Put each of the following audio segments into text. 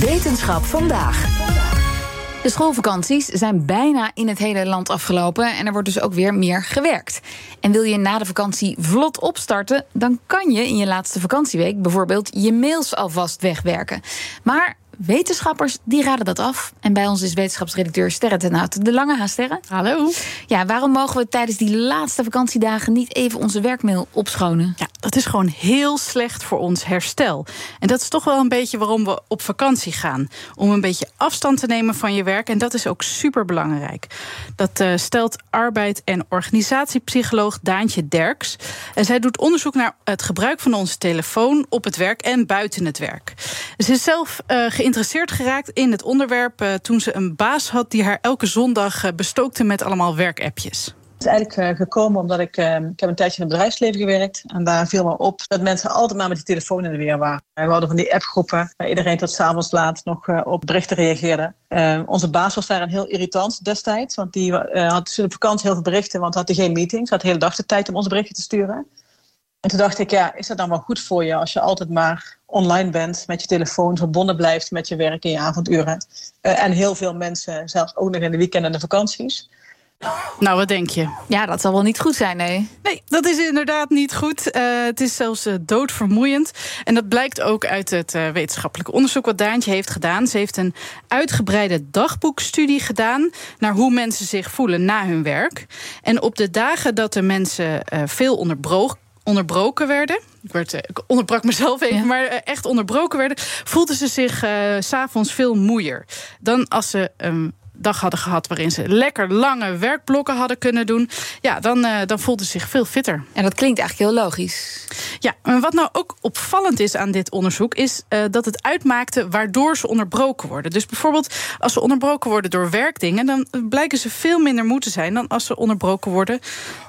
Wetenschap vandaag. De schoolvakanties zijn bijna in het hele land afgelopen en er wordt dus ook weer meer gewerkt. En wil je na de vakantie vlot opstarten, dan kan je in je laatste vakantieweek bijvoorbeeld je mails alvast wegwerken. Maar Wetenschappers die raden dat af. En bij ons is wetenschapsredacteur Sterre ten Hout de Lange Sterre. Hallo. Ja, waarom mogen we tijdens die laatste vakantiedagen niet even onze werkmail opschonen? Ja, dat is gewoon heel slecht voor ons herstel. En dat is toch wel een beetje waarom we op vakantie gaan. Om een beetje afstand te nemen van je werk. En dat is ook super belangrijk. Dat uh, stelt arbeid- en organisatiepsycholoog Daantje Derks. En zij doet onderzoek naar het gebruik van onze telefoon op het werk en buiten het werk. Ze is zelf uh, geïnteresseerd geraakt in het onderwerp uh, toen ze een baas had die haar elke zondag bestookte met allemaal werkappjes. Is eigenlijk uh, gekomen omdat ik, ik heb een tijdje in het bedrijfsleven gewerkt. En daar viel me op dat mensen altijd maar met die telefoon in de weer waren. We hadden van die appgroepen waar iedereen tot s'avonds laat nog op berichten reageerde. onze baas was daar een heel irritant destijds. Want die had tussen de vakantie heel veel berichten, want had hij geen meetings. Had de hele dag de tijd om onze berichten te sturen. En toen dacht ik, ja, is dat dan wel goed voor je als je altijd maar online bent, met je telefoon verbonden blijft met je werk in je avonduren. En heel veel mensen, zelfs ook nog in de weekenden en de vakanties. Nou, wat denk je? Ja, dat zal wel niet goed zijn, nee. Nee, dat is inderdaad niet goed. Uh, het is zelfs uh, doodvermoeiend. En dat blijkt ook uit het uh, wetenschappelijke onderzoek wat Daantje heeft gedaan. Ze heeft een uitgebreide dagboekstudie gedaan naar hoe mensen zich voelen na hun werk. En op de dagen dat de mensen veel onderbroken onderbroken werden. Ik, werd, ik onderbrak mezelf even, ja. maar echt onderbroken werden. voelden ze zich uh, s'avonds veel moeier dan als ze een dag hadden gehad waarin ze lekker lange werkblokken hadden kunnen doen. Ja, dan, uh, dan voelden ze zich veel fitter. En dat klinkt eigenlijk heel logisch. Ja, en wat nou ook opvallend is aan dit onderzoek, is uh, dat het uitmaakte waardoor ze onderbroken worden. Dus bijvoorbeeld als ze onderbroken worden door werkdingen, dan blijken ze veel minder moe te zijn dan als ze onderbroken worden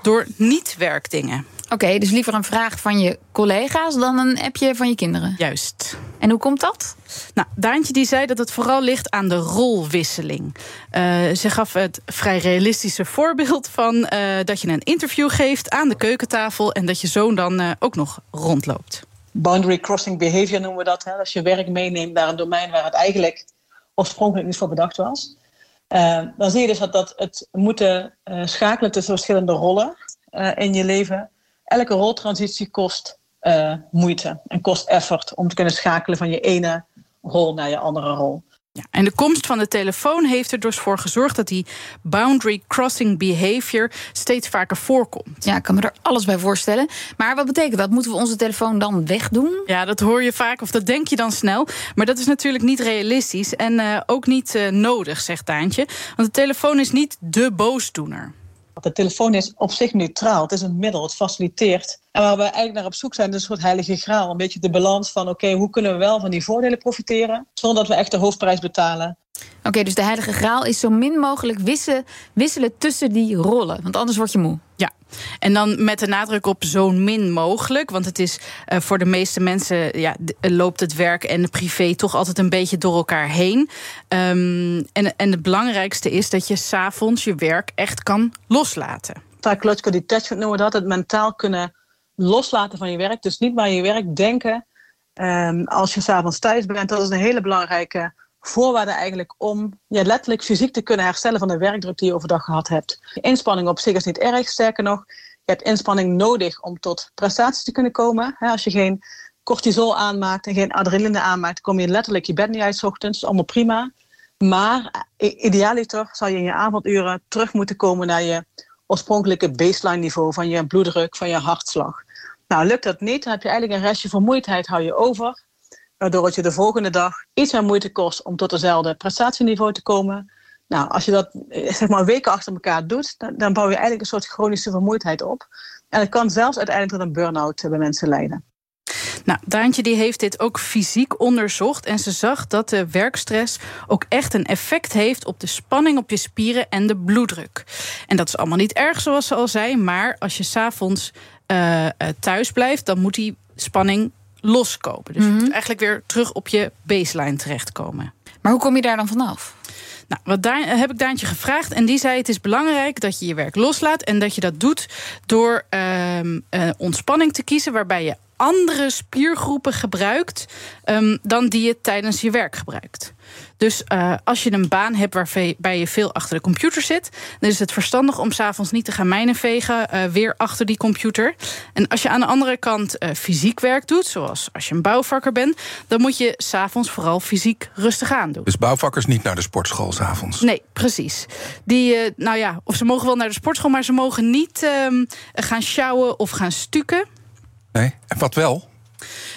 door niet-werkdingen. Oké, okay, dus liever een vraag van je collega's dan een appje van je kinderen. Juist. En hoe komt dat? Nou, Daantje die zei dat het vooral ligt aan de rolwisseling. Uh, ze gaf het vrij realistische voorbeeld van uh, dat je een interview geeft aan de keukentafel en dat je zoon dan uh, ook nog rondloopt. Boundary crossing behavior noemen we dat. Hè? Als je werk meeneemt naar een domein waar het eigenlijk oorspronkelijk niet voor bedacht was. dan zie je dus dat, dat het moeten schakelen tussen verschillende rollen in je leven elke roltransitie kost moeite en kost effort om te kunnen schakelen van je ene rol naar je andere rol. Ja, en de komst van de telefoon heeft er dus voor gezorgd dat die boundary crossing behavior steeds vaker voorkomt. Ja, ik kan me er alles bij voorstellen. Maar wat betekent dat? Moeten we onze telefoon dan wegdoen? Ja, dat hoor je vaak of dat denk je dan snel. Maar dat is natuurlijk niet realistisch en uh, ook niet uh, nodig, zegt Daantje. Want de telefoon is niet de boosdoener. De telefoon is op zich neutraal. Het is een middel, het faciliteert. En waar we eigenlijk naar op zoek zijn, is een soort heilige graal. Een beetje de balans van, oké, hoe kunnen we wel van die voordelen profiteren... zonder dat we echt de hoofdprijs betalen. Oké, okay, dus de heilige graal is zo min mogelijk wisselen, wisselen tussen die rollen. Want anders word je moe. Ja, en dan met de nadruk op zo min mogelijk. Want het is uh, voor de meeste mensen ja, loopt het werk en de privé toch altijd een beetje door elkaar heen. Um, en, en het belangrijkste is dat je s'avonds je werk echt kan loslaten. Psychological detachment noemen we dat. Het mentaal kunnen loslaten van je werk. Dus niet maar je werk denken um, als je s'avonds thuis bent. Dat is een hele belangrijke voorwaarde eigenlijk om ja, letterlijk fysiek te kunnen herstellen van de werkdruk die je overdag gehad hebt. Inspanning op zich is niet erg, sterker nog, je hebt inspanning nodig om tot prestaties te kunnen komen. Als je geen cortisol aanmaakt en geen adrenaline aanmaakt, kom je letterlijk je bed niet uit ochtends. allemaal prima. Maar idealiter zou je in je avonduren terug moeten komen naar je oorspronkelijke baseline niveau van je bloeddruk, van je hartslag. Nou, lukt dat niet, dan heb je eigenlijk een restje vermoeidheid hou je over waardoor het je de volgende dag iets meer moeite kost om tot dezelfde prestatieniveau te komen. Nou, als je dat zeg maar weken achter elkaar doet, dan, bouw je eigenlijk een soort chronische vermoeidheid op. En het kan zelfs uiteindelijk tot een burn-out bij mensen leiden. Nou, Daantje die heeft dit ook fysiek onderzocht en ze zag dat de werkstress ook echt een effect heeft op de spanning op je spieren en de bloeddruk. En dat is allemaal niet erg, zoals ze al zei, maar als je s'avonds uh, thuis blijft, dan moet die spanning loskopen. Dus mm -hmm. eigenlijk weer terug op je baseline terechtkomen. Maar hoe kom je daar dan vanaf? Nou, wat daar heb ik Daantje gevraagd. En die zei: Het is belangrijk dat je je werk loslaat. En dat je dat doet door uh, uh, ontspanning te kiezen. Waarbij je andere spiergroepen gebruikt um, dan die je tijdens je werk gebruikt. Dus uh, als je een baan hebt waarbij je veel achter de computer zit, dan is het verstandig om s'avonds niet te gaan mijnenvegen uh, weer achter die computer. En als je aan de andere kant uh, fysiek werk doet, zoals als je een bouwvakker bent, dan moet je s'avonds vooral fysiek rustig aan doen. Dus bouwvakkers niet naar de sportschool s'avonds? Nee, precies. Die, nou ja, of ze mogen wel naar de sportschool, maar ze mogen niet ehm, gaan sjouwen of gaan stukken. Nee, en wat wel?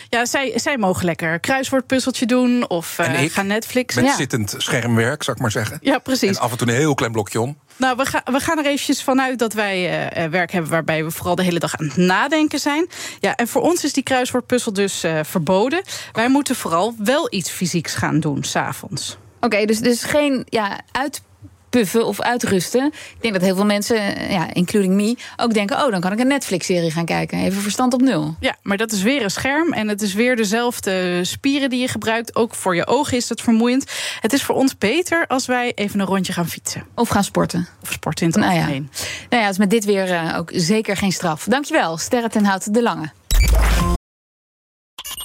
Ja, zij, zij mogen lekker een kruiswoordpuzzeltje doen of uh, gaan Netflix. Met zittend schermwerk, zou ik maar zeggen. Ja, precies. En af en toe een heel klein blokje om. Nou, we, gaan we gaan er eventjes vanuit dat wij uh, werk hebben waarbij we vooral de hele dag aan het nadenken zijn. Ja, en voor ons is die kruiswoordpuzzel dus uh, verboden. Wij moeten vooral wel iets fysieks gaan doen s'avonds. Oké, dus, dus geen ja, uit puffen of uitrusten. Ik denk dat heel veel mensen, eh, ja, including me, ook denken: oh, dan kan ik een Netflix-serie gaan kijken. Even verstand op nul. Ja, maar dat is weer een scherm en het is weer dezelfde spieren die je gebruikt. Ook voor je ogen is dat vermoeiend. Het is voor ons beter als wij even een rondje gaan fietsen. Of gaan sporten. Of sporten in het nou ja. Nou ja, is met dit weer uh, ook zeker geen straf. Dankjewel, Sterre ten Hout de Lange.